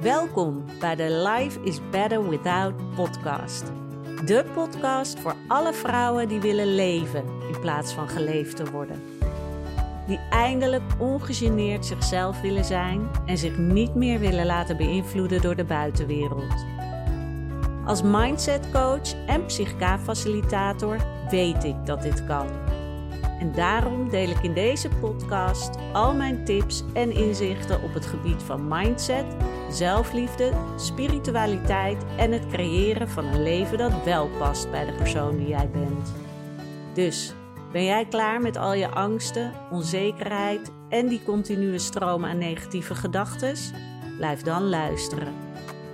Welkom bij de Life is Better Without podcast. De podcast voor alle vrouwen die willen leven in plaats van geleefd te worden. Die eindelijk ongegeneerd zichzelf willen zijn en zich niet meer willen laten beïnvloeden door de buitenwereld. Als mindset coach en psychica-facilitator weet ik dat dit kan. En daarom deel ik in deze podcast al mijn tips en inzichten op het gebied van mindset, zelfliefde, spiritualiteit en het creëren van een leven dat wel past bij de persoon die jij bent. Dus ben jij klaar met al je angsten, onzekerheid en die continue stroom aan negatieve gedachten? Blijf dan luisteren.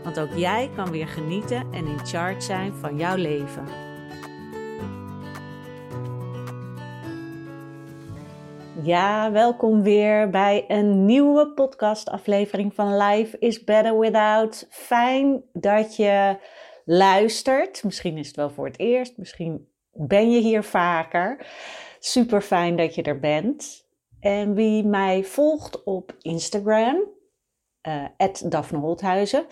Want ook jij kan weer genieten en in charge zijn van jouw leven. Ja, welkom weer bij een nieuwe podcastaflevering van Life is Better Without. Fijn dat je luistert. Misschien is het wel voor het eerst, misschien ben je hier vaker. Super fijn dat je er bent. En wie mij volgt op Instagram, uh, Daphne Holthuizen,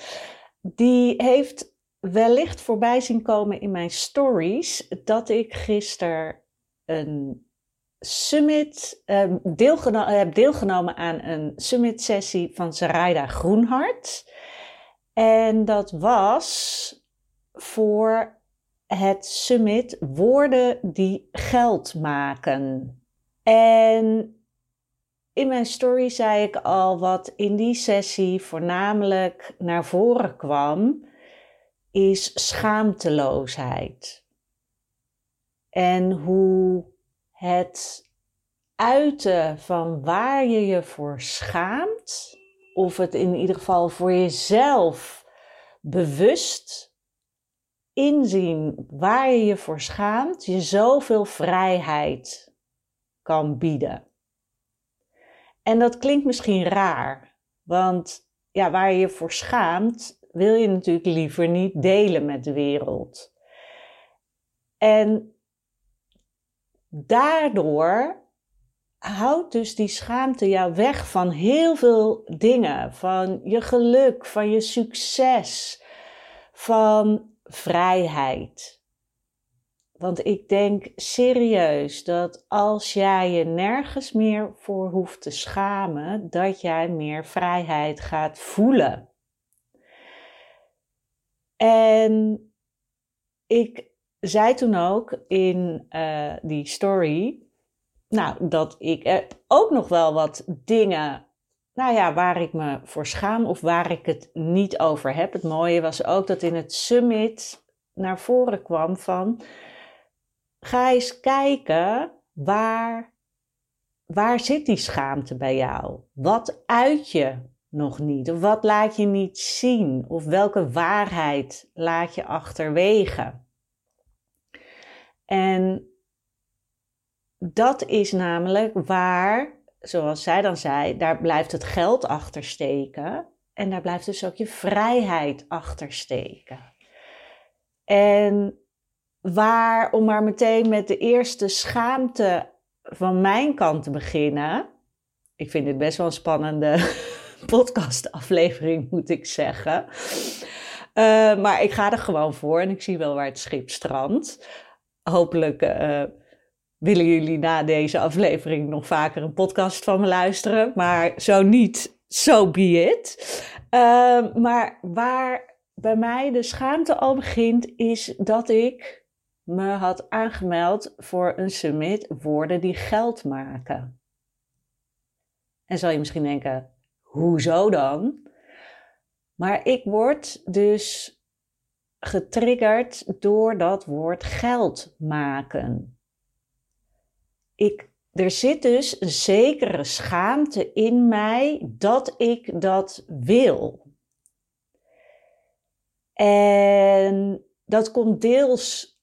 die heeft wellicht voorbij zien komen in mijn stories dat ik gisteren een summit, uh, deelgeno heb deelgenomen aan een summit sessie van Sarayda Groenhart. En dat was voor het summit Woorden die geld maken. En in mijn story zei ik al wat in die sessie voornamelijk naar voren kwam, is schaamteloosheid. En hoe het uiten van waar je je voor schaamt, of het in ieder geval voor jezelf bewust inzien waar je je voor schaamt, je zoveel vrijheid kan bieden. En dat klinkt misschien raar, want ja, waar je je voor schaamt, wil je natuurlijk liever niet delen met de wereld. En daardoor houdt dus die schaamte jou weg van heel veel dingen. Van je geluk, van je succes, van vrijheid. Want ik denk serieus dat als jij je nergens meer voor hoeft te schamen, dat jij meer vrijheid gaat voelen. En ik zei toen ook in uh, die story, nou, dat ik ook nog wel wat dingen, nou ja, waar ik me voor schaam of waar ik het niet over heb. Het mooie was ook dat in het summit naar voren kwam van, ga eens kijken waar, waar zit die schaamte bij jou? Wat uit je nog niet? Of wat laat je niet zien? Of welke waarheid laat je achterwege? En dat is namelijk waar, zoals zij dan zei, daar blijft het geld achter steken. En daar blijft dus ook je vrijheid achter steken. En waar, om maar meteen met de eerste schaamte van mijn kant te beginnen. Ik vind dit best wel een spannende podcastaflevering, moet ik zeggen. Uh, maar ik ga er gewoon voor en ik zie wel waar het schip strandt hopelijk uh, willen jullie na deze aflevering nog vaker een podcast van me luisteren. Maar zo niet, so be it. Uh, maar waar bij mij de schaamte al begint, is dat ik me had aangemeld voor een summit Woorden die geld maken. En zal je misschien denken, hoezo dan? Maar ik word dus getriggerd door dat woord geld maken. Ik, er zit dus een zekere schaamte in mij dat ik dat wil. En dat komt deels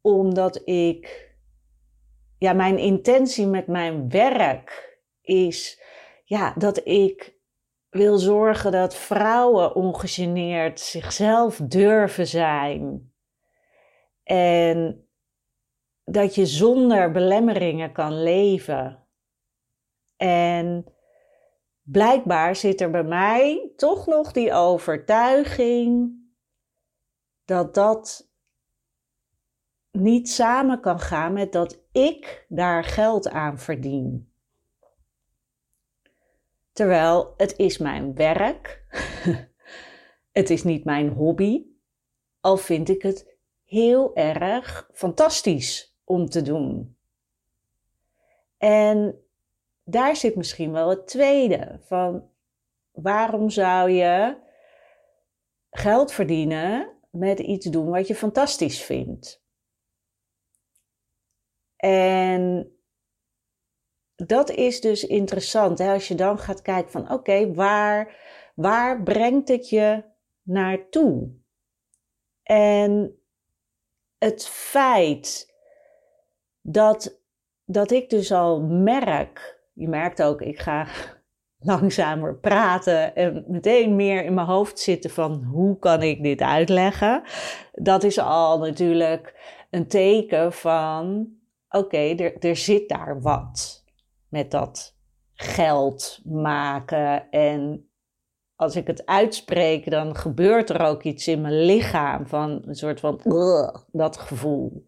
omdat ik, ja, mijn intentie met mijn werk is, ja, dat ik wil zorgen dat vrouwen ongegeneerd zichzelf durven zijn. En dat je zonder belemmeringen kan leven. En blijkbaar zit er bij mij toch nog die overtuiging dat dat niet samen kan gaan met dat ik daar geld aan verdien. Terwijl het is mijn werk, het is niet mijn hobby, al vind ik het heel erg fantastisch om te doen. En daar zit misschien wel het tweede van waarom zou je geld verdienen met iets doen wat je fantastisch vindt? En dat is dus interessant. Hè? Als je dan gaat kijken van oké, waar, waar brengt het je naartoe? En het feit dat, dat ik dus al merk je merkt ook, ik ga langzamer praten en meteen meer in mijn hoofd zitten van hoe kan ik dit uitleggen. Dat is al natuurlijk een teken van oké, er, er zit daar wat met dat geld maken en als ik het uitspreek, dan gebeurt er ook iets in mijn lichaam van een soort van dat gevoel.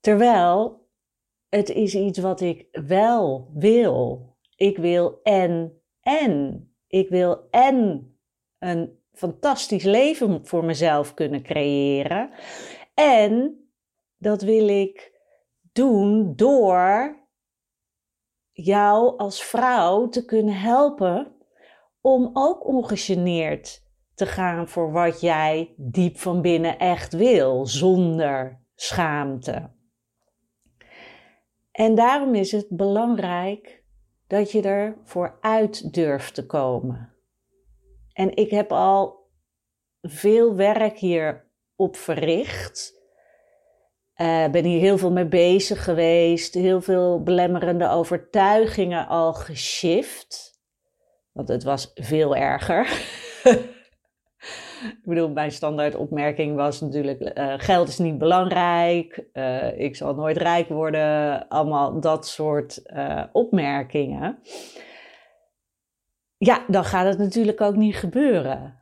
Terwijl het is iets wat ik wel wil. Ik wil en en. Ik wil en een fantastisch leven voor mezelf kunnen creëren. En dat wil ik doen door jou als vrouw te kunnen helpen om ook ongegeneerd te gaan voor wat jij diep van binnen echt wil, zonder schaamte. En daarom is het belangrijk dat je er vooruit durft te komen. En ik heb al veel werk hierop verricht. Uh, ben hier heel veel mee bezig geweest, heel veel belemmerende overtuigingen al geshift. Want het was veel erger. Ik bedoel, mijn standaard opmerking was natuurlijk: uh, geld is niet belangrijk, uh, ik zal nooit rijk worden, allemaal dat soort opmerkingen. Ja, dan gaat het natuurlijk ook niet gebeuren.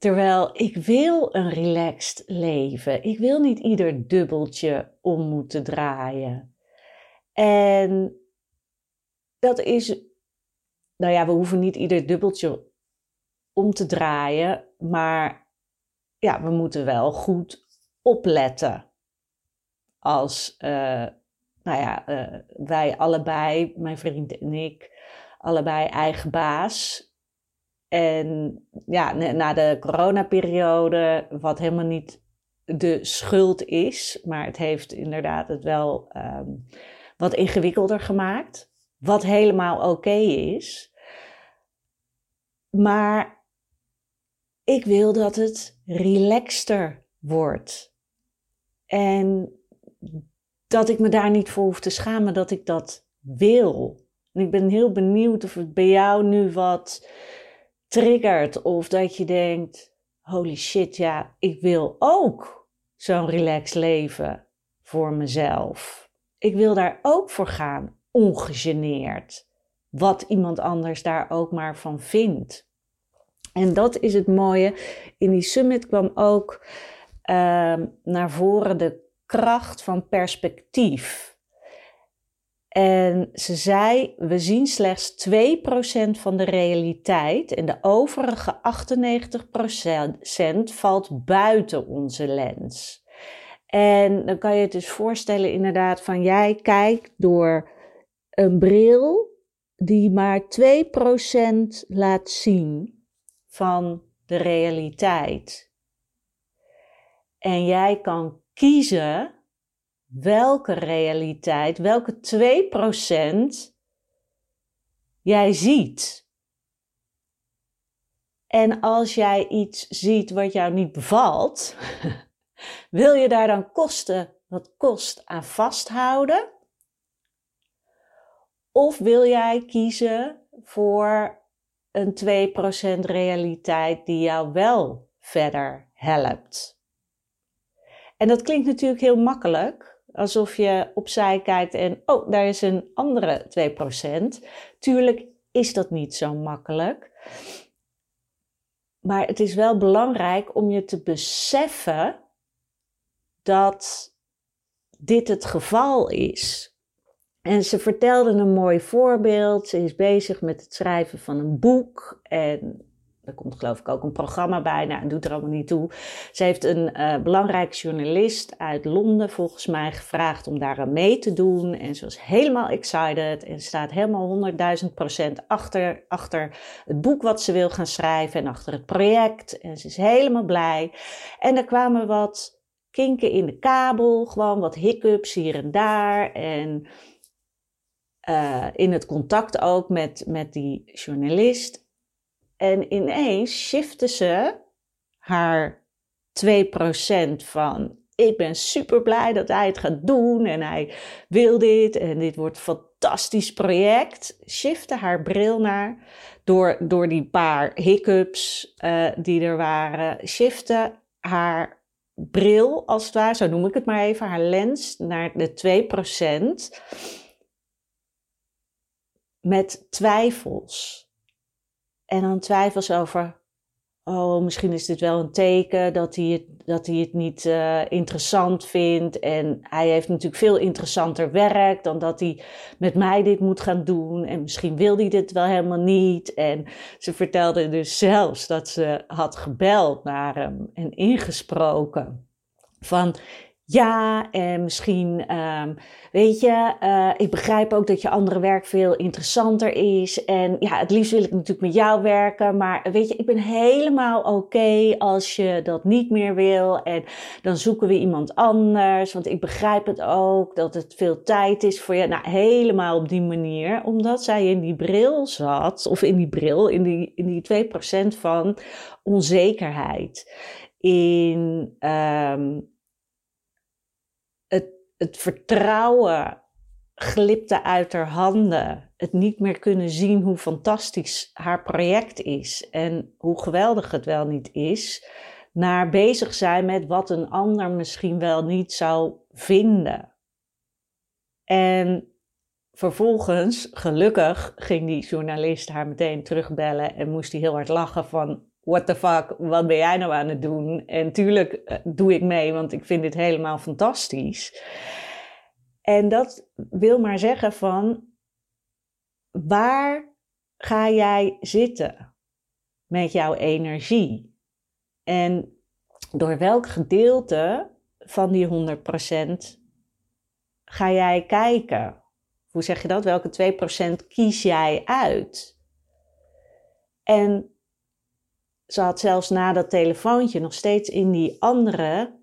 Terwijl ik wil een relaxed leven. Ik wil niet ieder dubbeltje om moeten draaien. En dat is, nou ja, we hoeven niet ieder dubbeltje om te draaien. Maar ja, we moeten wel goed opletten. Als, uh, nou ja, uh, wij allebei, mijn vriend en ik, allebei eigen baas. En ja, na de coronaperiode, wat helemaal niet de schuld is, maar het heeft inderdaad het wel um, wat ingewikkelder gemaakt. Wat helemaal oké is. Maar ik wil dat het relaxter wordt. En dat ik me daar niet voor hoef te schamen dat ik dat wil. En ik ben heel benieuwd of het bij jou nu wat triggert. Of dat je denkt: holy shit, ja, ik wil ook zo'n relaxed leven voor mezelf. Ik wil daar ook voor gaan, ongegeneerd. Wat iemand anders daar ook maar van vindt. En dat is het mooie. In die summit kwam ook uh, naar voren de kracht van perspectief. En ze zei: We zien slechts 2% van de realiteit en de overige 98% valt buiten onze lens. En dan kan je het dus voorstellen, inderdaad, van jij kijkt door een bril die maar 2% laat zien van de realiteit. En jij kan kiezen welke realiteit, welke 2% jij ziet. En als jij iets ziet wat jou niet bevalt, wil je daar dan kosten wat kost aan vasthouden? Of wil jij kiezen voor een 2% realiteit die jou wel verder helpt. En dat klinkt natuurlijk heel makkelijk, alsof je opzij kijkt en oh, daar is een andere 2%. Tuurlijk is dat niet zo makkelijk. Maar het is wel belangrijk om je te beseffen dat dit het geval is. En ze vertelde een mooi voorbeeld. Ze is bezig met het schrijven van een boek. En er komt geloof ik ook een programma bij. Nou, doet er allemaal niet toe. Ze heeft een uh, belangrijk journalist uit Londen volgens mij gevraagd om daar aan mee te doen. En ze was helemaal excited en staat helemaal 100.000 procent achter, achter het boek wat ze wil gaan schrijven en achter het project. En ze is helemaal blij. En er kwamen wat kinken in de kabel, gewoon wat hiccups hier en daar. En uh, in het contact ook met, met die journalist. En ineens shifte ze haar 2% van ik ben super blij dat hij het gaat doen en hij wil dit en dit wordt een fantastisch project. Shifte haar bril naar door, door die paar hiccups uh, die er waren. Shifte haar bril, als het ware, zo noem ik het maar even, haar lens naar de 2% met twijfels. En dan twijfels over, oh, misschien is dit wel een teken dat hij het, dat hij het niet uh, interessant vindt. En hij heeft natuurlijk veel interessanter werk dan dat hij met mij dit moet gaan doen. En misschien wil hij dit wel helemaal niet. En ze vertelde dus zelfs dat ze had gebeld naar hem en ingesproken. Van ja, en misschien, um, weet je, uh, ik begrijp ook dat je andere werk veel interessanter is. En ja, het liefst wil ik natuurlijk met jou werken. Maar weet je, ik ben helemaal oké als je dat niet meer wil. En dan zoeken we iemand anders. Want ik begrijp het ook dat het veel tijd is voor je. Nou, helemaal op die manier. Omdat zij in die bril zat, of in die bril, in die, in die 2% van onzekerheid. In. Um, het vertrouwen glipte uit haar handen. Het niet meer kunnen zien hoe fantastisch haar project is en hoe geweldig het wel niet is. Naar bezig zijn met wat een ander misschien wel niet zou vinden. En vervolgens, gelukkig, ging die journalist haar meteen terugbellen en moest hij heel hard lachen van what the fuck, wat ben jij nou aan het doen? En tuurlijk eh, doe ik mee, want ik vind dit helemaal fantastisch. En dat wil maar zeggen van, waar ga jij zitten met jouw energie? En door welk gedeelte van die 100% ga jij kijken? Hoe zeg je dat? Welke 2% kies jij uit? En ze had zelfs na dat telefoontje nog steeds in die andere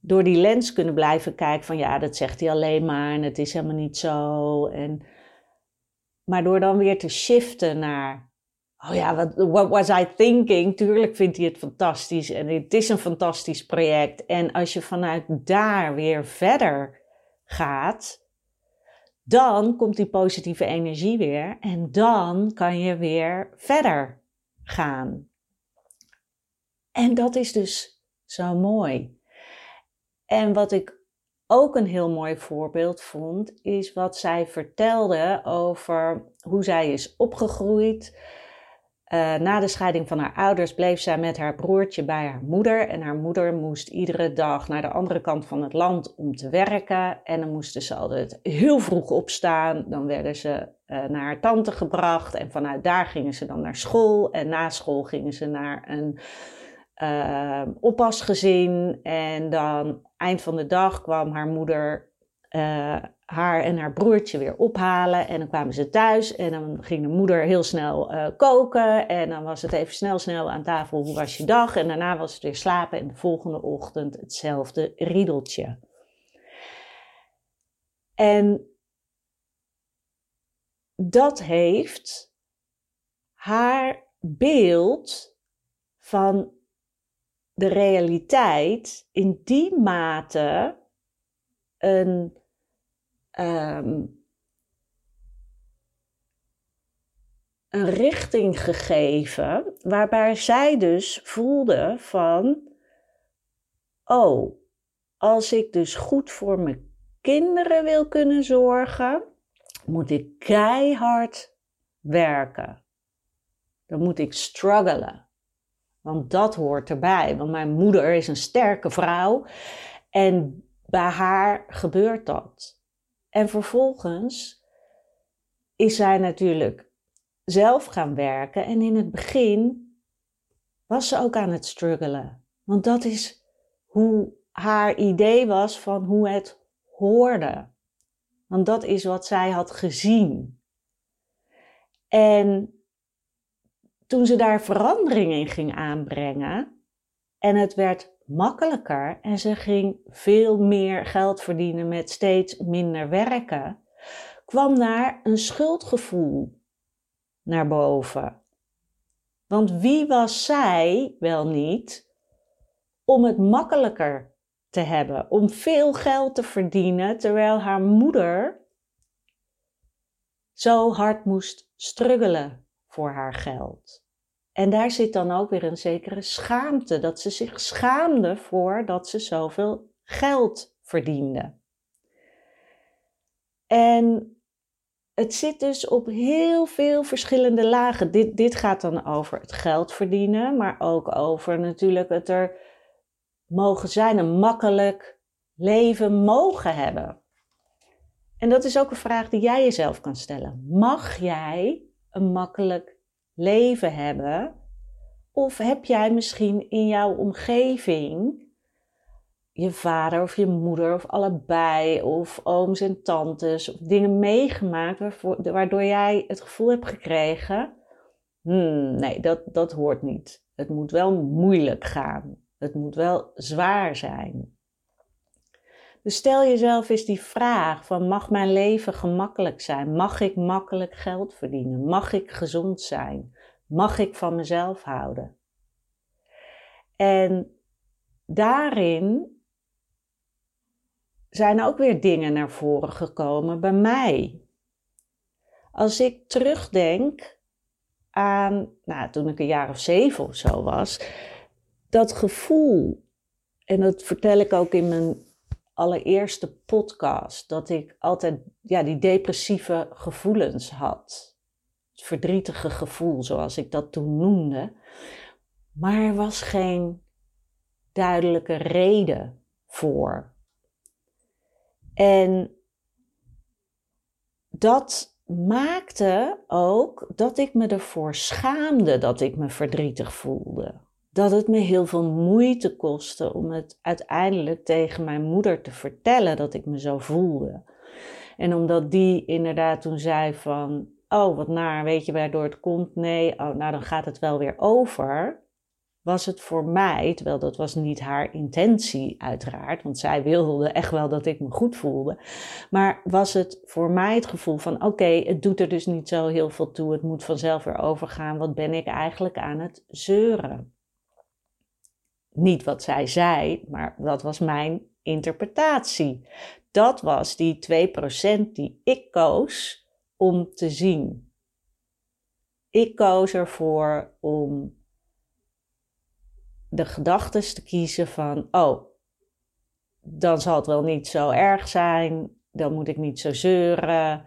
door die lens kunnen blijven kijken van ja, dat zegt hij alleen maar en het is helemaal niet zo. En, maar door dan weer te shiften naar, oh ja, what, what was I thinking? Tuurlijk vindt hij het fantastisch en het is een fantastisch project. En als je vanuit daar weer verder gaat, dan komt die positieve energie weer en dan kan je weer verder gaan. En dat is dus zo mooi. En wat ik ook een heel mooi voorbeeld vond, is wat zij vertelde over hoe zij is opgegroeid. Uh, na de scheiding van haar ouders bleef zij met haar broertje bij haar moeder. En haar moeder moest iedere dag naar de andere kant van het land om te werken. En dan moesten ze altijd heel vroeg opstaan. Dan werden ze uh, naar haar tante gebracht. En vanuit daar gingen ze dan naar school. En na school gingen ze naar een uh, oppasgezin. En dan eind van de dag kwam haar moeder uh, haar en haar broertje weer ophalen. En dan kwamen ze thuis en dan ging de moeder heel snel uh, koken. En dan was het even snel, snel aan tafel, hoe was je dag? En daarna was het weer slapen en de volgende ochtend hetzelfde riedeltje. En dat heeft haar beeld van de realiteit in die mate een, um, een richting gegeven waarbij zij dus voelde van, oh, als ik dus goed voor mijn kinderen wil kunnen zorgen, moet ik keihard werken. Dan moet ik struggelen. Want dat hoort erbij. Want mijn moeder is een sterke vrouw. En bij haar gebeurt dat. En vervolgens is zij natuurlijk zelf gaan werken. En in het begin was ze ook aan het struggelen. Want dat is hoe haar idee was van hoe het hoorde. Want dat is wat zij had gezien. En toen ze daar verandering in ging aanbrengen en het werd makkelijker en ze ging veel meer geld verdienen met steeds minder werken, kwam daar een schuldgevoel naar boven. Want wie was zij wel niet om het makkelijker te hebben, om veel geld te verdienen, terwijl haar moeder zo hard moest struggelen voor haar geld. En daar zit dan ook weer een zekere schaamte, dat ze zich schaamde voor dat ze zoveel geld verdiende. En het zit dus op heel veel verschillende lagen. Dit, dit gaat dan over het geld verdienen, maar ook over natuurlijk het er mogen zijn, een makkelijk leven mogen hebben. En dat is ook een vraag die jij jezelf kan stellen. Mag jij een makkelijk leven hebben? Of heb jij misschien in jouw omgeving je vader of je moeder of allebei of ooms en tantes of dingen meegemaakt waardoor jij het gevoel hebt gekregen, hmm, nee, dat, dat hoort niet. Het moet wel moeilijk gaan. Het moet wel zwaar zijn. Dus stel jezelf eens die vraag van mag mijn leven gemakkelijk zijn? Mag ik makkelijk geld verdienen? Mag ik gezond zijn? Mag ik van mezelf houden? En daarin zijn ook weer dingen naar voren gekomen bij mij. Als ik terugdenk aan, nou, toen ik een jaar of zeven of zo was, dat gevoel, en dat vertel ik ook in mijn allereerste podcast, dat ik altijd ja, die depressieve gevoelens had. Het verdrietige gevoel, zoals ik dat toen noemde. Maar er was geen duidelijke reden voor. En dat maakte ook dat ik me ervoor schaamde dat ik me verdrietig voelde. Dat het me heel veel moeite kostte om het uiteindelijk tegen mijn moeder te vertellen dat ik me zo voelde. En omdat die inderdaad toen zei van, oh wat naar, weet je waardoor het komt? Nee, oh, nou dan gaat het wel weer over was het voor mij, terwijl dat was niet haar intentie uiteraard, want zij wilde echt wel dat ik me goed voelde, maar was het voor mij het gevoel van oké, het doet er dus niet zo heel veel toe, het moet vanzelf weer overgaan, wat ben ik eigenlijk aan het zeuren? Niet wat zij zei, maar dat was mijn interpretatie. Dat was die 2% die ik koos om te zien. Ik koos ervoor om de gedachten te kiezen van, oh, dan zal het wel niet zo erg zijn, dan moet ik niet zo zeuren,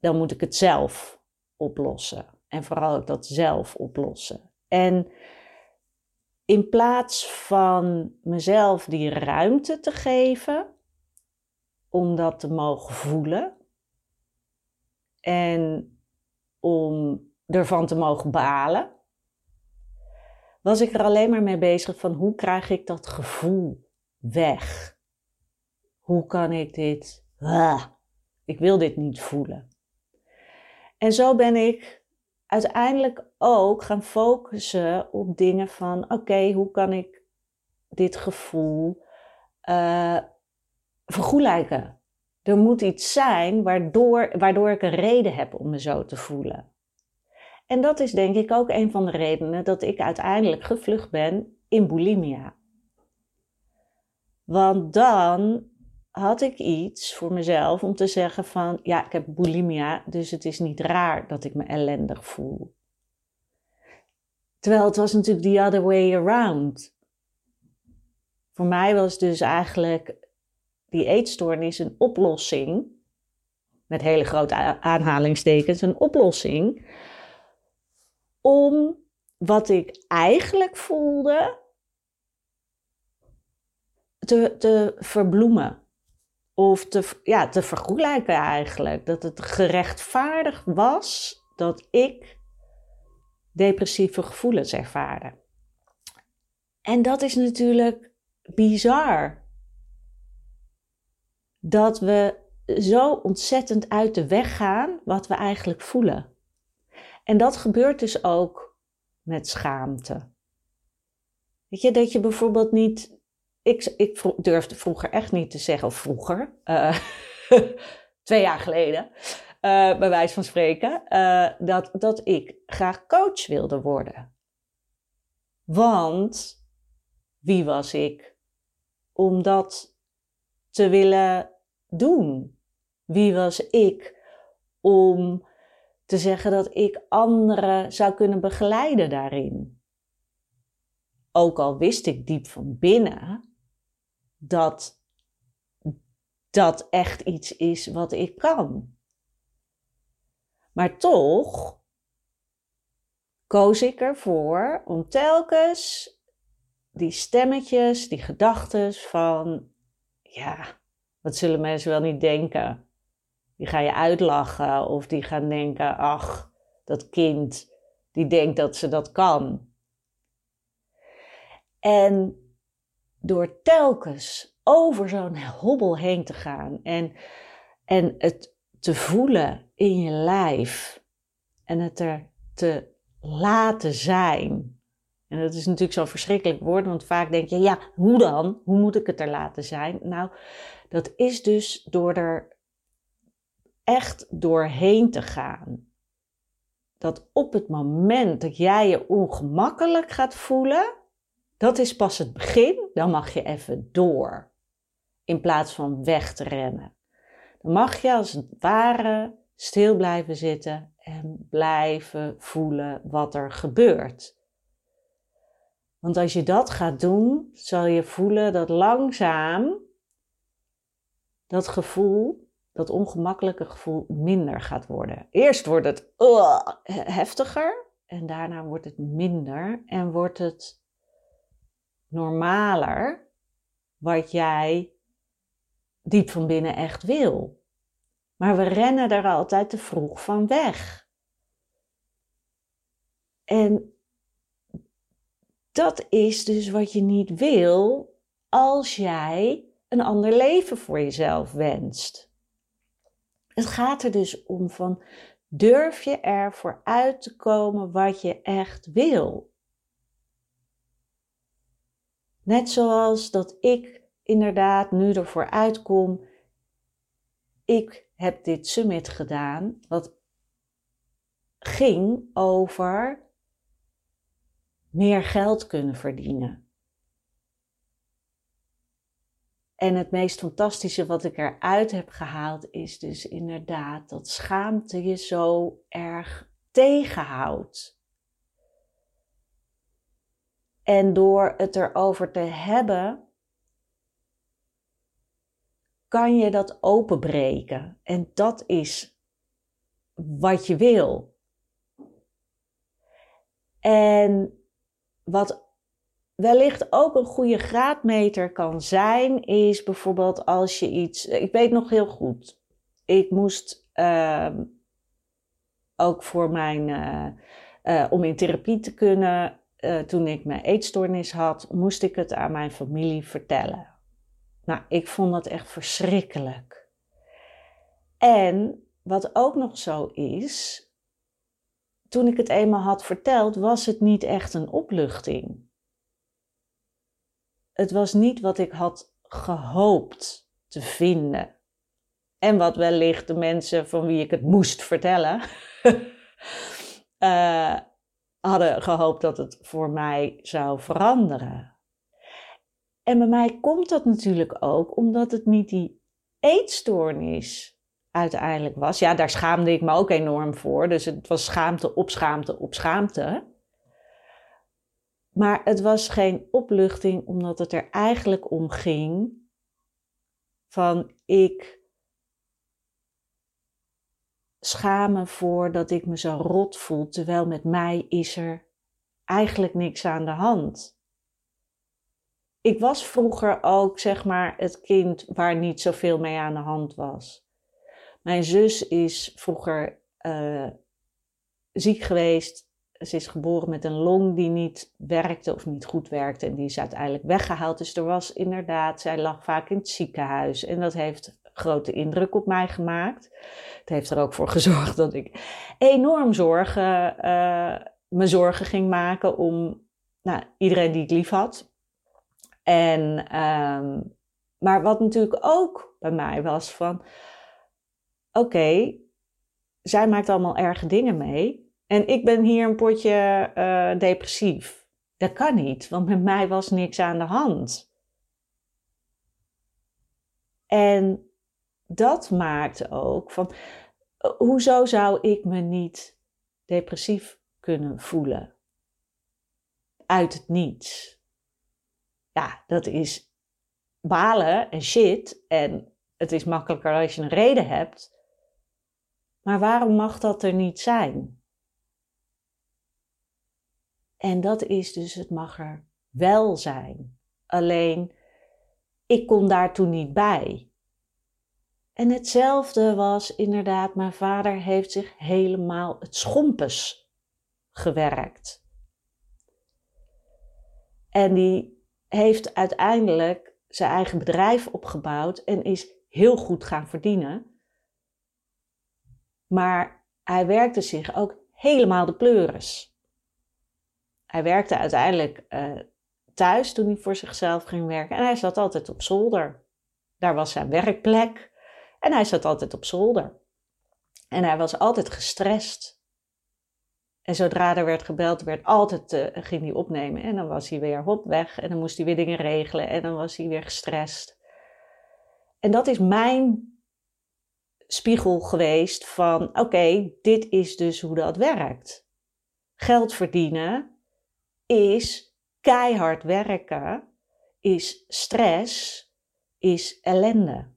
dan moet ik het zelf oplossen. En vooral ook dat zelf oplossen. En in plaats van mezelf die ruimte te geven om dat te mogen voelen en om ervan te mogen balen, was ik er alleen maar mee bezig van hoe krijg ik dat gevoel weg? Hoe kan ik dit? Ah, ik wil dit niet voelen. En zo ben ik uiteindelijk ook gaan focussen op dingen van oké, hoe kan ik dit gevoel uh, vergoelijken? Er moet iets zijn waardoor, waardoor ik een reden heb om me zo te voelen. En dat is denk ik ook een van de redenen dat ik uiteindelijk gevlucht ben in bulimia. Want dan had ik iets voor mezelf om te zeggen van ja, ik heb bulimia, dus het is niet raar dat ik me ellendig voel. Terwijl het was natuurlijk the other way around. Voor mij was dus eigenlijk die eetstoornis een oplossing, met hele grote aanhalingstekens, een oplossing om wat ik eigenlijk voelde te, te verbloemen. Of te, ja, te vergelijken eigenlijk. Dat het gerechtvaardigd was dat ik depressieve gevoelens ervaarde. En dat is natuurlijk bizar. Dat we zo ontzettend uit de weg gaan wat we eigenlijk voelen. En dat gebeurt dus ook met schaamte. Weet je, dat je bijvoorbeeld niet. Ik, ik durfde vroeger echt niet te zeggen, of vroeger, uh, twee jaar geleden, uh, bij wijze van spreken, uh, dat, dat ik graag coach wilde worden. Want wie was ik om dat te willen doen? Wie was ik om te zeggen dat ik anderen zou kunnen begeleiden daarin? Ook al wist ik diep van binnen dat dat echt iets is wat ik kan. Maar toch koos ik ervoor om telkens die stemmetjes, die gedachten van, ja, wat zullen mensen wel niet denken? Die gaan je uitlachen of die gaan denken, ach, dat kind, die denkt dat ze dat kan. En door telkens over zo'n hobbel heen te gaan en, en het te voelen in je lijf en het er te laten zijn en dat is natuurlijk zo'n verschrikkelijk woord, want vaak denk je, ja, hoe dan? Hoe moet ik het er laten zijn? Nou, dat is dus door er echt doorheen te gaan. Dat op het moment dat jij je ongemakkelijk gaat voelen, dat is pas het begin, dan mag je even door. In plaats van weg te rennen. Dan mag je als het ware stil blijven zitten en blijven voelen wat er gebeurt. Want als je dat gaat doen, zal je voelen dat langzaam dat gevoel, dat ongemakkelijke gevoel, minder gaat worden. Eerst wordt het uh, heftiger en daarna wordt het minder en wordt het normaler wat jij diep van binnen echt wil. Maar we rennen er altijd te vroeg van weg. En dat is dus wat je niet wil als jij een ander leven voor jezelf wenst. Het gaat er dus om van durf je ervoor uit te komen wat je echt wil. Net zoals dat ik inderdaad nu ervoor uitkom, ik heb dit summit gedaan, wat ging over meer geld kunnen verdienen. En het meest fantastische wat ik eruit heb gehaald is dus inderdaad dat schaamte je zo erg tegenhoudt. En door het erover te hebben, kan je dat openbreken. En dat is wat je wil. En wat wellicht ook een goede graadmeter kan zijn, is bijvoorbeeld als je iets. Ik weet nog heel goed. Ik moest uh, ook voor mijn. Uh, uh, om in therapie te kunnen, eh, toen ik mijn eetstoornis had, moest ik het aan mijn familie vertellen. Nou, ik vond dat echt verschrikkelijk. En wat ook nog zo is, toen ik het eenmaal had verteld, was het niet echt een opluchting. Het was niet wat ik had gehoopt te vinden. En wat wellicht de mensen van wie ik het moest vertellen, uh, hadden gehoopt dat het voor mij zou veranderen. En bij mij komt dat natuurlijk ook omdat het niet die eetstoornis uiteindelijk was. Ja, daar schaamde ik me ook enorm voor. Dus het was schaamte op schaamte op schaamte. Maar het was geen opluchting, omdat het er eigenlijk om ging van ik schamen voor dat ik me zo rot voel, terwijl met mij is er eigenlijk niks aan de hand. Ik was vroeger ook, zeg maar, het kind waar niet zoveel mee aan de hand was. Mijn zus is vroeger uh, ziek geweest. Ze is geboren met een long die niet werkte of niet goed werkte. En die is uiteindelijk weggehaald. Dus er was inderdaad, zij lag vaak in het ziekenhuis. En dat heeft grote indruk op mij gemaakt. Het heeft er ook voor gezorgd dat ik enorm zorgen, uh, me zorgen ging maken om nou, iedereen die ik lief had. En, um, maar wat natuurlijk ook bij mij was van, oké, zij maakt allemaal erge dingen mee. En ik ben hier een potje uh, depressief. Dat kan niet, want met mij was niks aan de hand. En dat maakt ook van, hoezo zou ik me niet depressief kunnen voelen? Uit het niets. Ja, dat is balen en shit. En het is makkelijker als je een reden hebt. Maar waarom mag dat er niet zijn? En dat is dus, het mag er wel zijn. Alleen, ik kon daar toen niet bij. En hetzelfde was inderdaad, mijn vader heeft zich helemaal het schompes gewerkt. En die heeft uiteindelijk zijn eigen bedrijf opgebouwd en is heel goed gaan verdienen. Maar hij werkte zich ook helemaal de pleuris. Hij werkte uiteindelijk uh, thuis toen hij voor zichzelf ging werken en hij zat altijd op zolder. Daar was zijn werkplek en hij zat altijd op zolder. En hij was altijd gestrest. En zodra er werd gebeld, werd altijd, uh, ging hij opnemen. En dan was hij weer hop weg. En dan moest hij weer dingen regelen. En dan was hij weer gestrest. En dat is mijn spiegel geweest van: oké, dit is dus hoe dat werkt. Geld verdienen is keihard werken, is stress, is ellende.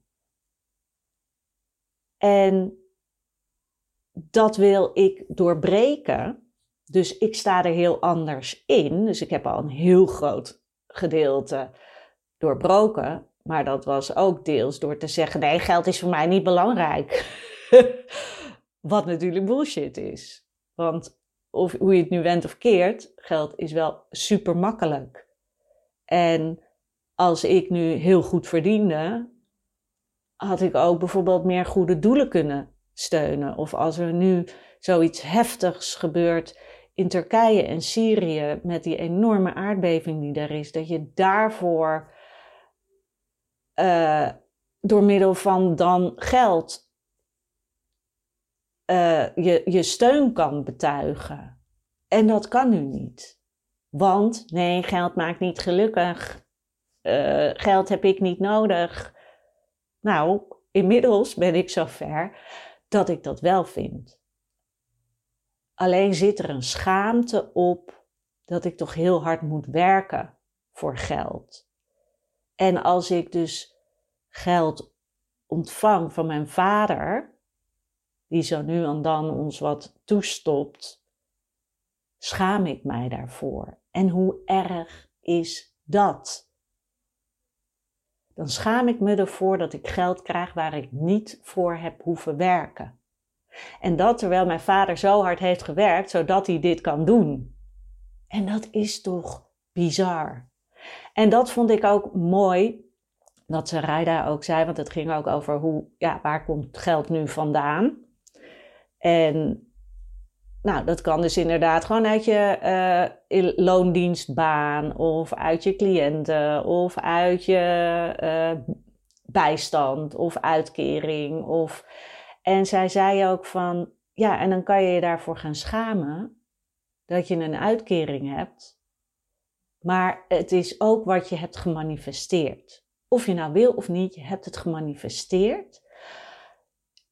En dat wil ik doorbreken. Dus ik sta er heel anders in. Dus ik heb al een heel groot gedeelte doorbroken. Maar dat was ook deels door te zeggen: nee, geld is voor mij niet belangrijk. Wat natuurlijk bullshit is. Want of hoe je het nu went of keert, geld is wel super makkelijk. En als ik nu heel goed verdiende, had ik ook bijvoorbeeld meer goede doelen kunnen steunen. Of als er nu zoiets heftigs gebeurt in Turkije en Syrië met die enorme aardbeving die er is, dat je daarvoor uh, door middel van dan geld uh, je, je steun kan betuigen. En dat kan nu niet. Want nee, geld maakt niet gelukkig. Uh, geld heb ik niet nodig. Nou, inmiddels ben ik zover dat ik dat wel vind. Alleen zit er een schaamte op dat ik toch heel hard moet werken voor geld. En als ik dus geld ontvang van mijn vader, die zo nu en dan ons wat toestopt, schaam ik mij daarvoor. En hoe erg is dat? Dan schaam ik me ervoor dat ik geld krijg waar ik niet voor heb hoeven werken. En dat terwijl mijn vader zo hard heeft gewerkt zodat hij dit kan doen. En dat is toch bizar. En dat vond ik ook mooi dat Sarayda ook zei, want het ging ook over hoe, ja, waar komt geld nu vandaan? En nou, dat kan dus inderdaad gewoon uit je uh, loondienstbaan of uit je cliënten of uit je uh, bijstand of uitkering. Of... En zij zei ook van, ja, en dan kan je je daarvoor gaan schamen dat je een uitkering hebt. Maar het is ook wat je hebt gemanifesteerd. Of je nou wil of niet, je hebt het gemanifesteerd.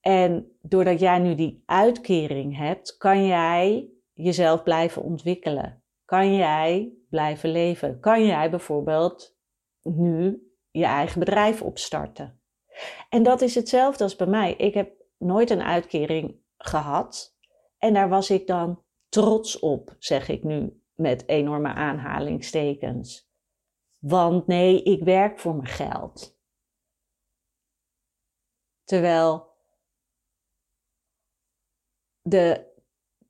En doordat jij nu die uitkering hebt, kan jij jezelf blijven ontwikkelen. Kan jij blijven leven? Kan jij bijvoorbeeld nu je eigen bedrijf opstarten? En dat is hetzelfde als bij mij. Ik heb nooit een uitkering gehad. En daar was ik dan trots op, zeg ik nu met enorme aanhalingstekens. Want nee, ik werk voor mijn geld. Terwijl de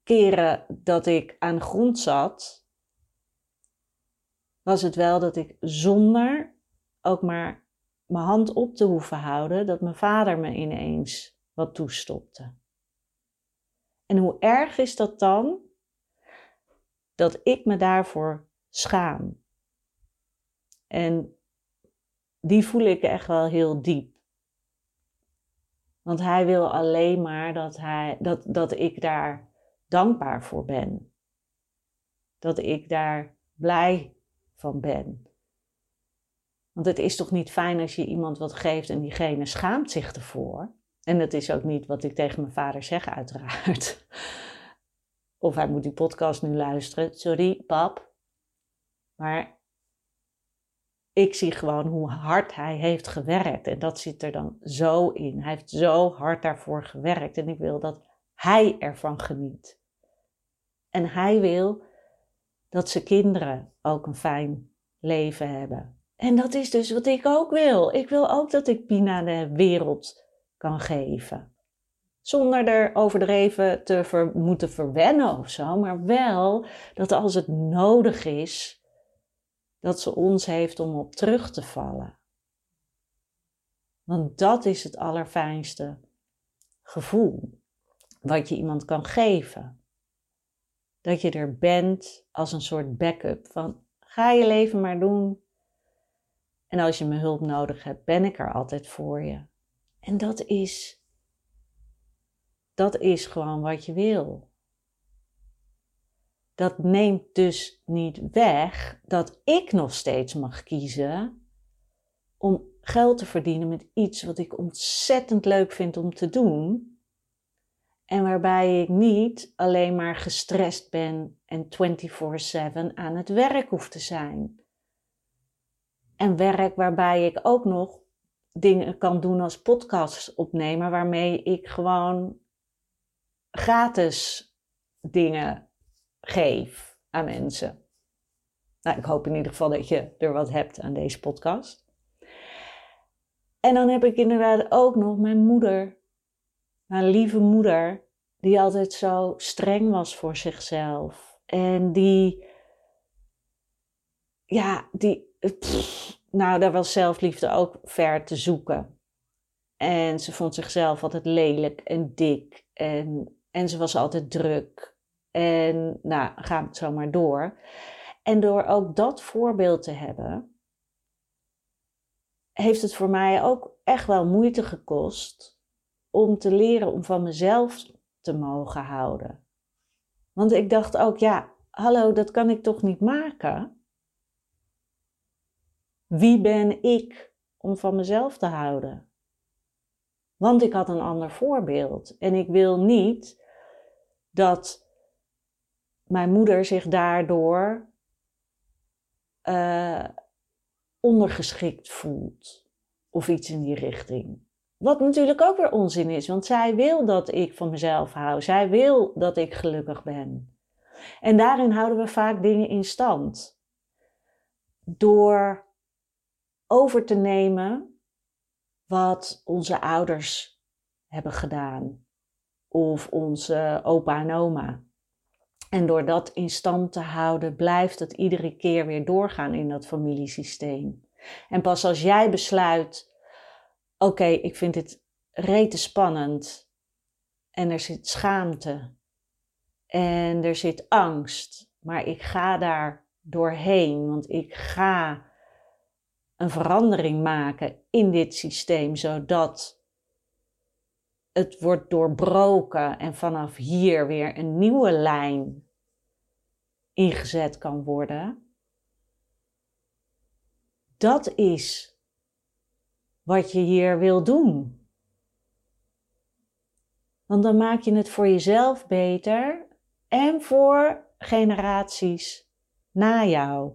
keren dat ik aan grond zat, was het wel dat ik zonder ook maar mijn hand op te hoeven houden, dat mijn vader me ineens wat toestopte. En hoe erg is dat dan dat ik me daarvoor schaam? En die voel ik echt wel heel diep. Want hij wil alleen maar dat, hij, dat, dat ik daar dankbaar voor ben. Dat ik daar blij van ben. Want het is toch niet fijn als je iemand wat geeft en diegene schaamt zich ervoor. En dat is ook niet wat ik tegen mijn vader zeg, uiteraard. Of hij moet die podcast nu luisteren. Sorry, pap. Maar ik zie gewoon hoe hard hij heeft gewerkt. En dat zit er dan zo in. Hij heeft zo hard daarvoor gewerkt. En ik wil dat hij ervan geniet. En hij wil dat zijn kinderen ook een fijn leven hebben. En dat is dus wat ik ook wil. Ik wil ook dat ik Pina de wereld kan geven. Zonder er overdreven te moeten verwennen of zo, maar wel dat als het nodig is, dat ze ons heeft om op terug te vallen. Want dat is het allerfijnste gevoel wat je iemand kan geven. Dat je er bent als een soort backup van ga je leven maar doen. En als je mijn hulp nodig hebt, ben ik er altijd voor je. En dat is, dat is gewoon wat je wil. Dat neemt dus niet weg dat ik nog steeds mag kiezen om geld te verdienen met iets wat ik ontzettend leuk vind om te doen. En waarbij ik niet alleen maar gestrest ben en 24/7 aan het werk hoef te zijn. En werk waarbij ik ook nog dingen kan doen als podcast opnemen, waarmee ik gewoon gratis dingen geef aan mensen. Nou, ik hoop in ieder geval dat je er wat hebt aan deze podcast. En dan heb ik inderdaad ook nog mijn moeder, mijn lieve moeder, die altijd zo streng was voor zichzelf. En die, ja, die, nou, daar was zelfliefde ook ver te zoeken. En ze vond zichzelf altijd lelijk en dik. En, en ze was altijd druk. En nou, ga zo maar door. En door ook dat voorbeeld te hebben, heeft het voor mij ook echt wel moeite gekost om te leren om van mezelf te mogen houden. Want ik dacht ook, ja, hallo, dat kan ik toch niet maken? Wie ben ik om van mezelf te houden? Want ik had een ander voorbeeld. En ik wil niet dat mijn moeder zich daardoor uh, ondergeschikt voelt. Of iets in die richting. Wat natuurlijk ook weer onzin is, want zij wil dat ik van mezelf hou. Zij wil dat ik gelukkig ben. En daarin houden we vaak dingen in stand. Door over te nemen wat onze ouders hebben gedaan. Of onze opa en oma. En door dat in stand te houden, blijft het iedere keer weer doorgaan in dat familiesysteem. En pas als jij besluit: oké, ik vind dit rete spannend. En er zit schaamte. En er zit angst. Maar ik ga daar doorheen, want ik ga een verandering maken in dit systeem, zodat het wordt doorbroken en vanaf hier weer een nieuwe lijn ingezet kan worden. Dat is wat je hier wil doen. Want dan maak je het voor jezelf beter en voor generaties na jou.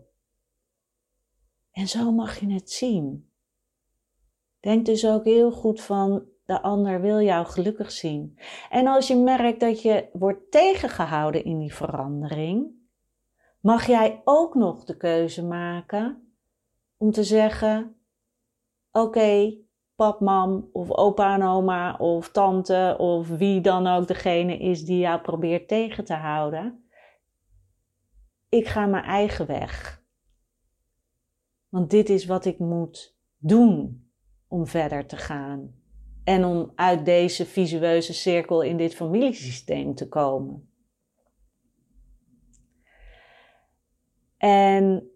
En zo mag je het zien. Denk dus ook heel goed van, de ander wil jou gelukkig zien. En als je merkt dat je wordt tegengehouden in die verandering, mag jij ook nog de keuze maken om te zeggen: Oké, pap, mam of opa en oma of tante of wie dan ook degene is die jou probeert tegen te houden. Ik ga mijn eigen weg. Want dit is wat ik moet doen om verder te gaan. En om uit deze visueuze cirkel in dit familiesysteem te komen. En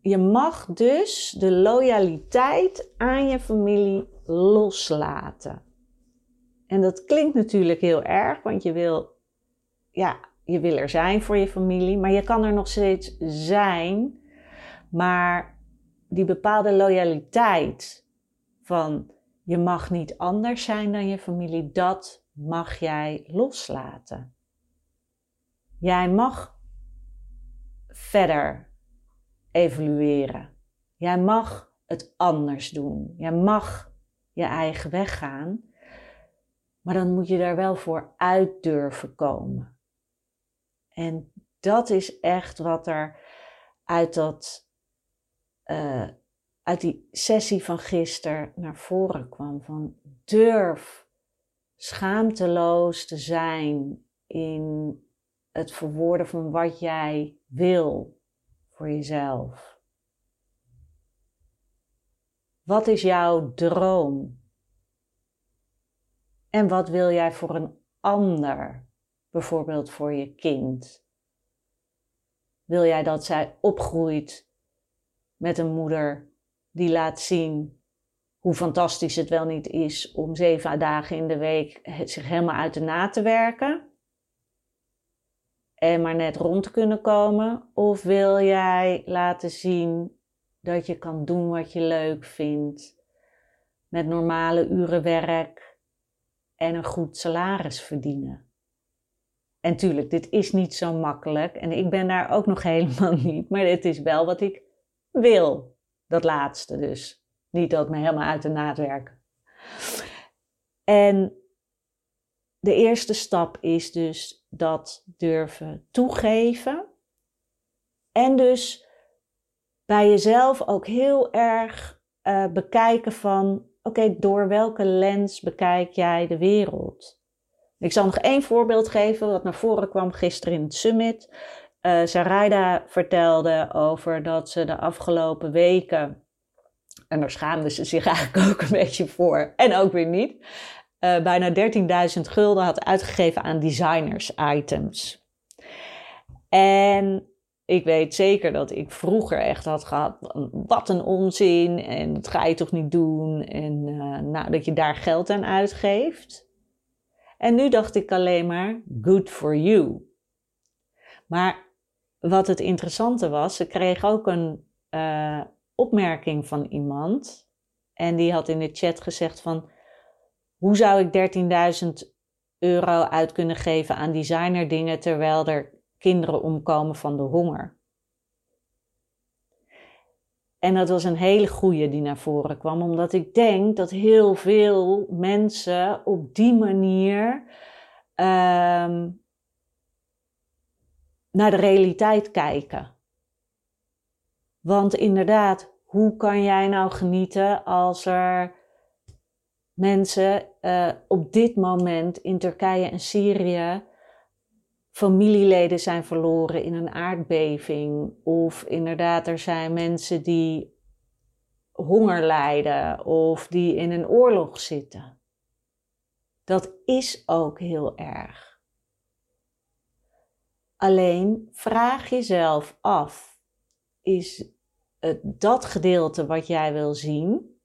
je mag dus de loyaliteit aan je familie loslaten. En dat klinkt natuurlijk heel erg, want je wil, ja, je wil er zijn voor je familie, maar je kan er nog steeds zijn. Maar die bepaalde loyaliteit van je mag niet anders zijn dan je familie, dat mag jij loslaten. Jij mag verder evolueren. Jij mag het anders doen. Jij mag je eigen weg gaan. Maar dan moet je daar wel voor uit durven komen. En dat is echt wat er uit, dat, uh, uit die sessie van gisteren naar voren kwam. Van durf schaamteloos te zijn in het verwoorden van wat jij wil voor jezelf? Wat is jouw droom? En wat wil jij voor een ander, bijvoorbeeld voor je kind? Wil jij dat zij opgroeit met een moeder die laat zien hoe fantastisch het wel niet is om zeven dagen in de week zich helemaal uit de na te werken? en maar net rond te kunnen komen? Of wil jij laten zien dat je kan doen wat je leuk vindt, met normale uren werk en een goed salaris verdienen? En tuurlijk, dit is niet zo makkelijk en ik ben daar ook nog helemaal niet, maar dit is wel wat ik wil. Dat laatste dus. Niet dat me helemaal uit de naad werken. En de eerste stap is dus dat durven toegeven. En dus bij jezelf ook heel erg uh, bekijken van, oké, door welke lens bekijk jij de wereld? Ik zal nog één voorbeeld geven wat naar voren kwam gisteren in het summit. Uh, vertelde over dat ze de afgelopen weken, en daar schaamde ze zich eigenlijk ook een beetje voor, en ook weer niet, uh, bijna 13.000 gulden had uitgegeven aan designers items. En ik weet zeker dat ik vroeger echt had gehad, wat een onzin en dat ga je toch niet doen en uh, nou, dat je daar geld aan uitgeeft. En nu dacht ik alleen maar, good for you. Maar wat het interessante was, ze kreeg ook een uh, opmerking van iemand en die had in de chat gezegd van, hoe zou ik 13.000 euro uit kunnen geven aan designerdingen terwijl er kinderen omkomen van de honger? En dat was een hele goede die naar voren kwam, omdat ik denk dat heel veel mensen op die manier um, naar de realiteit kijken. Want inderdaad, hoe kan jij nou genieten als er mensen uh, op dit moment in Turkije en Syrië familieleden zijn verloren in een aardbeving. Of inderdaad, er zijn mensen die honger lijden of die in een oorlog zitten. Dat is ook heel erg. Alleen vraag jezelf af: is het dat gedeelte wat jij wil zien?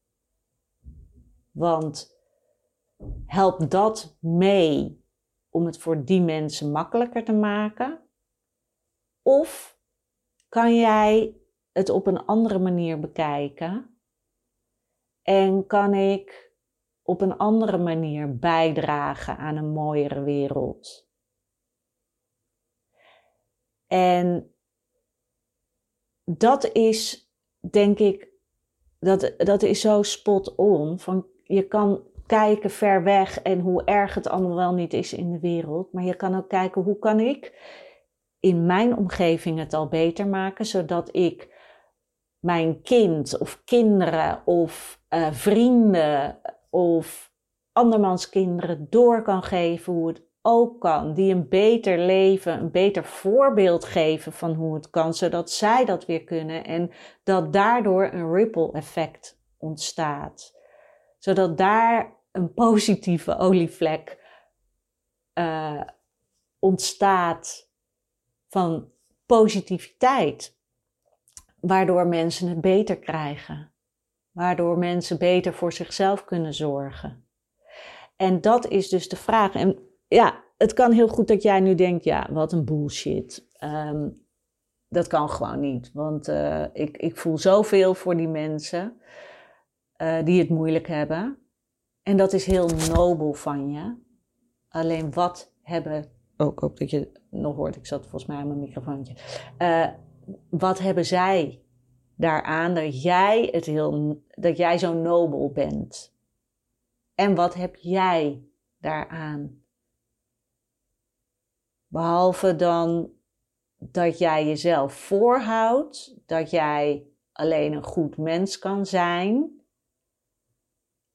Want helpt dat mee om het voor die mensen makkelijker te maken? Of kan jij het op een andere manier bekijken? En kan ik op een andere manier bijdragen aan een mooiere wereld? En dat is, denk ik, dat, dat is zo spot on. Van je kan kijken ver weg en hoe erg het allemaal wel niet is in de wereld. Maar je kan ook kijken hoe kan ik in mijn omgeving het al beter maken, zodat ik mijn kind of kinderen of uh, vrienden of andermans kinderen door kan geven hoe het ook kan. Die een beter leven, een beter voorbeeld geven van hoe het kan, zodat zij dat weer kunnen en dat daardoor een ripple effect ontstaat. Zodat daar een positieve olievlek uh, ontstaat van positiviteit, waardoor mensen het beter krijgen, waardoor mensen beter voor zichzelf kunnen zorgen. En dat is dus de vraag. En ja, het kan heel goed dat jij nu denkt, ja, wat een bullshit. Um, dat kan gewoon niet, want uh, ik, ik voel zoveel voor die mensen uh, die het moeilijk hebben. En dat is heel nobel van je. Alleen wat hebben, oh, ik hoop dat je nog hoort, ik zat volgens mij aan mijn microfoontje. Uh, wat hebben zij daaraan dat jij, het heel, dat jij zo nobel bent? En wat heb jij daaraan? Behalve dan dat jij jezelf voorhoudt, dat jij alleen een goed mens kan zijn.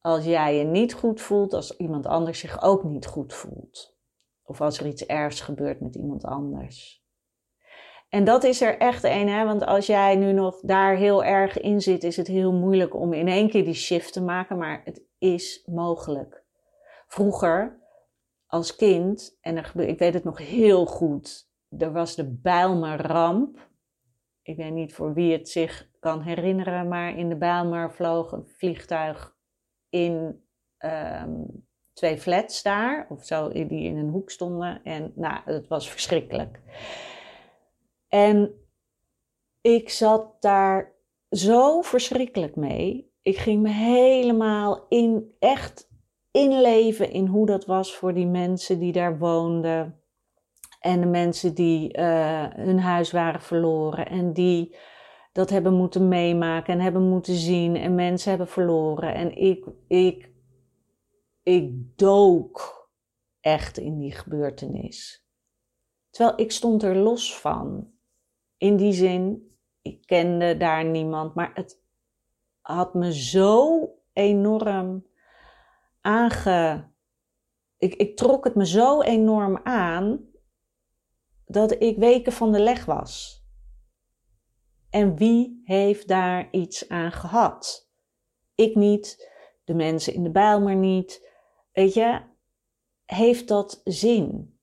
Als jij je niet goed voelt, als iemand anders zich ook niet goed voelt. Of als er iets ergs gebeurt met iemand anders. En dat is er echt een, hè? want als jij nu nog daar heel erg in zit, is het heel moeilijk om in één keer die shift te maken, maar het is mogelijk. Vroeger als kind, en er ik weet het nog heel goed, er was de Bijlmerramp. Ik weet niet voor wie het zich kan herinneren, maar in de Bijlmer vloog een vliegtuig in um, twee flats daar, of zo, die in een hoek stonden. En nou, het was verschrikkelijk. En ik zat daar zo verschrikkelijk mee. Ik ging me helemaal in, echt inleven in hoe dat was voor die mensen die daar woonden. En de mensen die uh, hun huis waren verloren en die dat hebben moeten meemaken en hebben moeten zien en mensen hebben verloren. En ik, ik, ik dook echt in die gebeurtenis. Terwijl ik stond er los van. In die zin, ik kende daar niemand, maar het had me zo enorm aange. Ik, ik trok het me zo enorm aan dat ik weken van de leg was. En wie heeft daar iets aan gehad? Ik niet, de mensen in de Bijlmer niet. Weet je, heeft dat zin?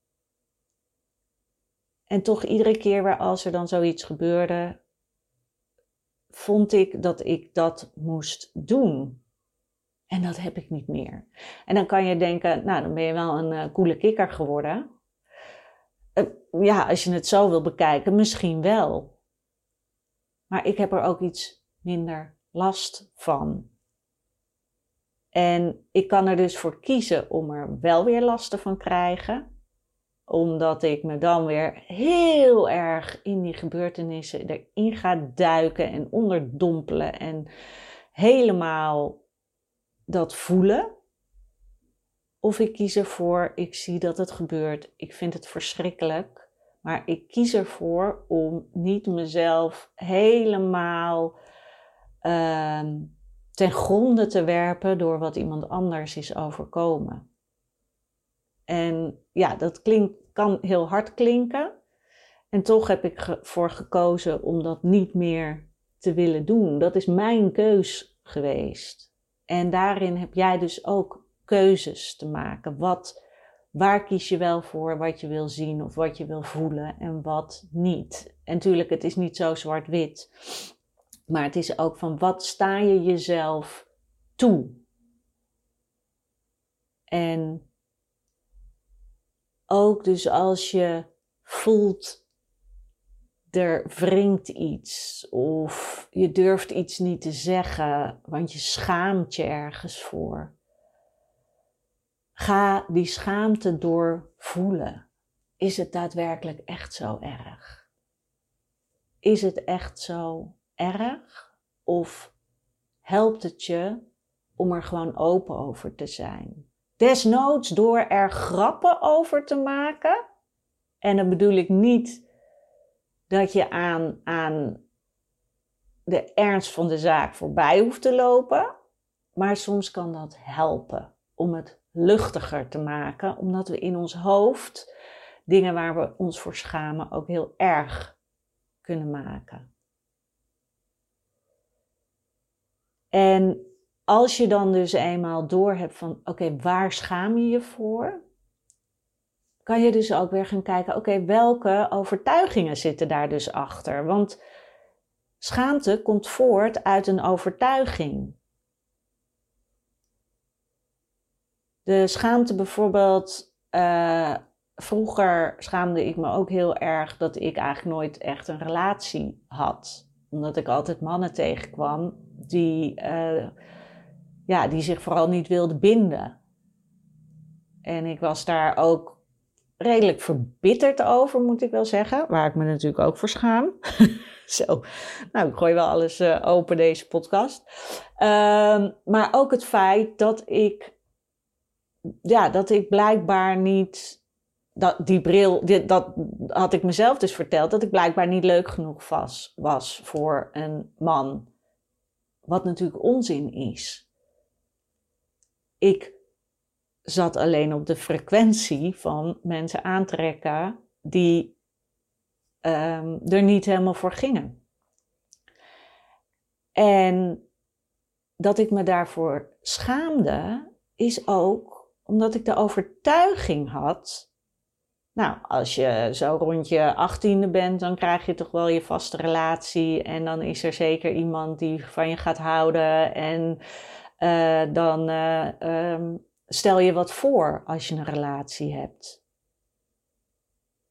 En toch iedere keer weer als er dan zoiets gebeurde, vond ik dat ik dat moest doen. En dat heb ik niet meer. En dan kan je denken, nou dan ben je wel een uh, coole kikker geworden. Uh, ja, als je het zo wil bekijken, misschien wel. Maar ik heb er ook iets minder last van. En ik kan er dus voor kiezen om er wel weer lasten van krijgen. Omdat ik me dan weer heel erg in die gebeurtenissen erin ga duiken en onderdompelen. En helemaal dat voelen. Of ik kies ervoor, ik zie dat het gebeurt, ik vind het verschrikkelijk. Maar ik kies ervoor om niet mezelf helemaal uh, ten gronde te werpen door wat iemand anders is overkomen. En ja, dat klinkt, kan heel hard klinken. En toch heb ik ervoor gekozen om dat niet meer te willen doen. Dat is mijn keus geweest. En daarin heb jij dus ook keuzes te maken. Wat, waar kies je wel voor wat je wil zien of wat je wil voelen en wat niet. En natuurlijk, het is niet zo zwart-wit. Maar het is ook van wat sta je jezelf toe? En ook dus als je voelt er wringt iets of je durft iets niet te zeggen, want je schaamt je ergens voor. Ga die schaamte doorvoelen. Is het daadwerkelijk echt zo erg? Is het echt zo erg? Of helpt het je om er gewoon open over te zijn. Desnoods door er grappen over te maken. En dan bedoel ik niet dat je aan, aan de ernst van de zaak voorbij hoeft te lopen. Maar soms kan dat helpen om het luchtiger te maken, omdat we in ons hoofd dingen waar we ons voor schamen ook heel erg kunnen maken. En als je dan dus eenmaal door hebt van oké, waar schaam je je voor? Kan je dus ook weer gaan kijken, oké, welke overtuigingen zitten daar dus achter? Want schaamte komt voort uit een overtuiging. De schaamte bijvoorbeeld, uh, vroeger schaamde ik me ook heel erg dat ik eigenlijk nooit echt een relatie had. Omdat ik altijd mannen tegenkwam die, uh, ja, die zich vooral niet wilden binden. En ik was daar ook redelijk verbitterd over, moet ik wel zeggen. Waar ik me natuurlijk ook voor schaam. Zo, nou, ik gooi wel alles uh, open deze podcast. Uh, maar ook het feit dat ik, ja, dat ik blijkbaar niet dat, die bril, dat had ik mezelf dus verteld, dat ik blijkbaar niet leuk genoeg was, was voor een man. Wat natuurlijk onzin is. Ik zat alleen op de frequentie van mensen aantrekken die um, er niet helemaal voor gingen. En dat ik me daarvoor schaamde, is ook omdat ik de overtuiging had nou, als je zo rond je achttiende bent, dan krijg je toch wel je vaste relatie. En dan is er zeker iemand die van je gaat houden. En uh, dan uh, um, stel je wat voor als je een relatie hebt.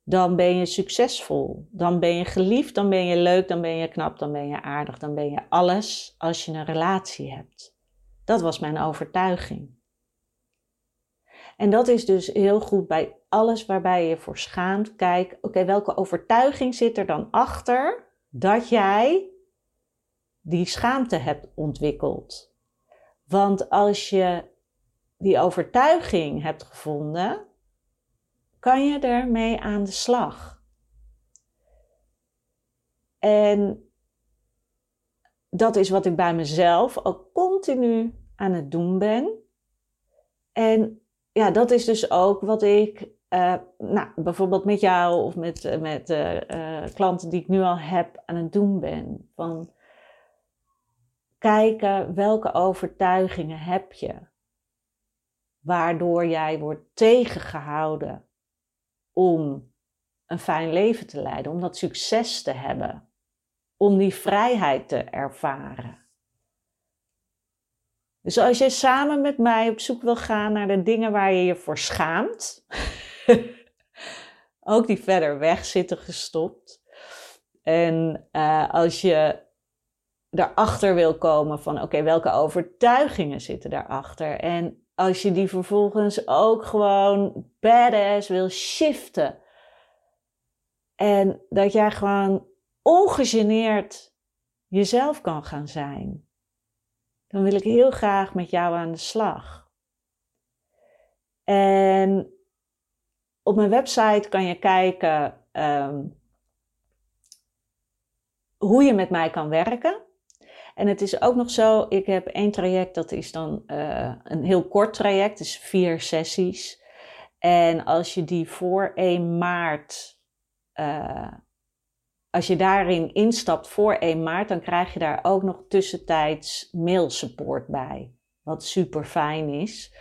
Dan ben je succesvol. Dan ben je geliefd. Dan ben je leuk. Dan ben je knap. Dan ben je aardig. Dan ben je alles als je een relatie hebt. Dat was mijn overtuiging. En dat is dus heel goed bij alles waarbij je voor schaamt. Kijk, oké, welke overtuiging zit er dan achter dat jij die schaamte hebt ontwikkeld? Want als je die overtuiging hebt gevonden, kan je ermee aan de slag. En dat is wat ik bij mezelf ook continu aan het doen ben. En ja, dat is dus ook wat ik uh, nou, bijvoorbeeld met jou of met, uh, met uh, klanten die ik nu al heb aan het doen ben. Van kijken welke overtuigingen heb je, waardoor jij wordt tegengehouden om een fijn leven te leiden, om dat succes te hebben, om die vrijheid te ervaren. Dus als je samen met mij op zoek wil gaan naar de dingen waar je je voor schaamt, ook die verder weg zitten gestopt. En uh, als je daarachter wil komen van oké, welke overtuigingen zitten daarachter? En als je die vervolgens ook gewoon badass wil shiften. En dat jij gewoon ongegeneerd jezelf kan gaan zijn dan wil ik heel graag met jou aan de slag. En op mijn website kan je kijken um, hoe je met mij kan werken. En het is ook nog zo, ik heb één traject, dat is dan uh, een heel kort traject, dus vier sessies. En als je die voor 1 maart uh, als je daarin instapt voor 1 maart, dan krijg je daar ook nog tussentijds mailsupport bij. Wat super fijn is.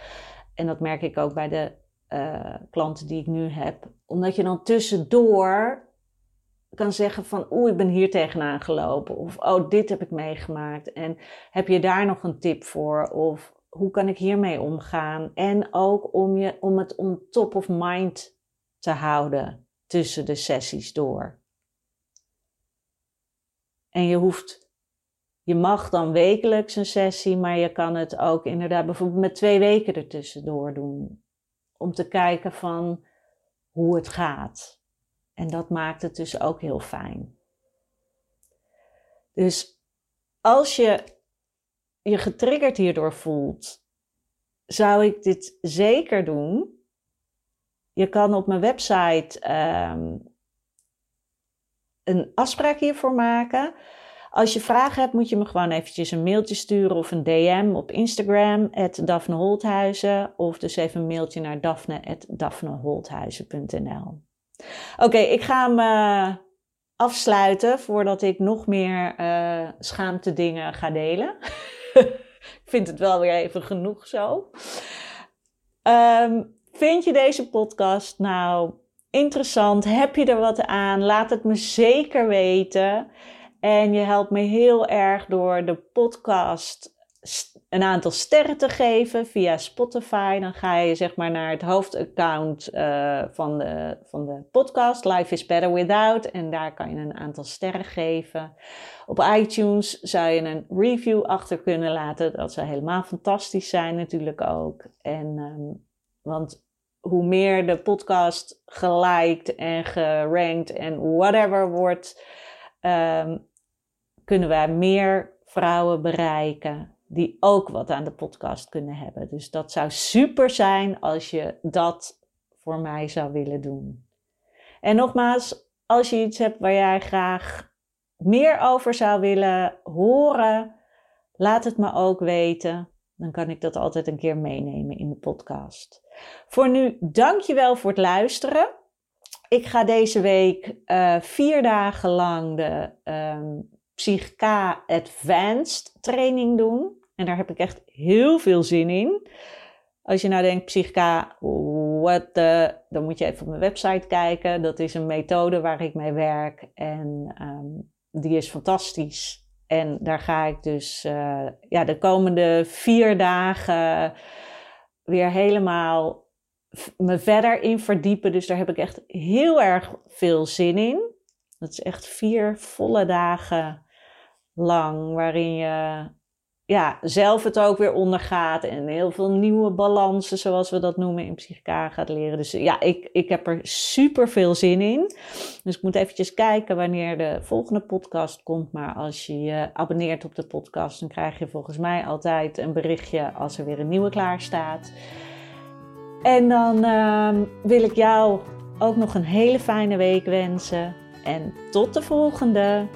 En dat merk ik ook bij de uh, klanten die ik nu heb. Omdat je dan tussendoor kan zeggen van oeh, ik ben hier tegenaan gelopen. Of oh, dit heb ik meegemaakt. En heb je daar nog een tip voor? Of hoe kan ik hiermee omgaan? En ook om, je, om het on top of mind te houden tussen de sessies door. En je hoeft, je mag dan wekelijks een sessie, maar je kan het ook inderdaad bijvoorbeeld met twee weken ertussendoor doen. Om te kijken van hoe het gaat. En dat maakt het dus ook heel fijn. Dus als je je getriggerd hierdoor voelt, zou ik dit zeker doen. Je kan op mijn website ehm, een afspraak hiervoor maken. Als je vragen hebt, moet je me gewoon eventjes een mailtje sturen of een DM op Instagram, Daphne Holthuizen. Of dus even een mailtje naar daphne.daphneholthuizen.nl. Oké, ik ga hem uh, afsluiten voordat ik nog meer uh, schaamte dingen ga delen. ik vind het wel weer even genoeg zo. Um, vind je deze podcast nou interessant? Heb je er wat aan? Laat het me zeker weten. En je helpt me heel erg door de podcast een aantal sterren te geven via Spotify. Dan ga je zeg maar naar het hoofdaccount uh, van, de, van de podcast, Life is Better Without. En daar kan je een aantal sterren geven. Op iTunes zou je een review achter kunnen laten. Dat zou helemaal fantastisch zijn natuurlijk ook. En, um, want hoe meer de podcast geliked en gerankt en whatever wordt... Um, kunnen wij meer vrouwen bereiken die ook wat aan de podcast kunnen hebben. Dus dat zou super zijn als je dat voor mij zou willen doen. En nogmaals, als je iets hebt waar jij graag meer over zou willen horen, laat het me ook weten. Dan kan ik dat altijd een keer meenemen in de podcast. Voor nu, dankjewel voor het luisteren. Ik ga deze week uh, vier dagen lang de um, Psychka Advanced training doen. En daar heb ik echt heel veel zin in. Als je nou denkt, Psychka, what the, dan moet je even op mijn website kijken. Dat is een methode waar ik mee werk en um, die is fantastisch. En daar ga ik dus uh, ja, de komende vier dagen weer helemaal me verder in verdiepen. Dus daar heb ik echt heel erg veel zin in. Dat is echt vier volle dagen lang, waarin je ja, zelf het ook weer ondergaat en heel veel nieuwe balansen, zoals we dat noemen in psychica, gaat leren. Dus ja, ik, ik heb er super veel zin in. Dus ik moet eventjes kijken wanneer de volgende podcast komt. Maar als je je abonneert op de podcast, dan krijg je volgens mij altijd een berichtje als er weer een nieuwe klaar staat. En dan uh, wil ik jou ook nog een hele fijne week wensen. En tot de volgende!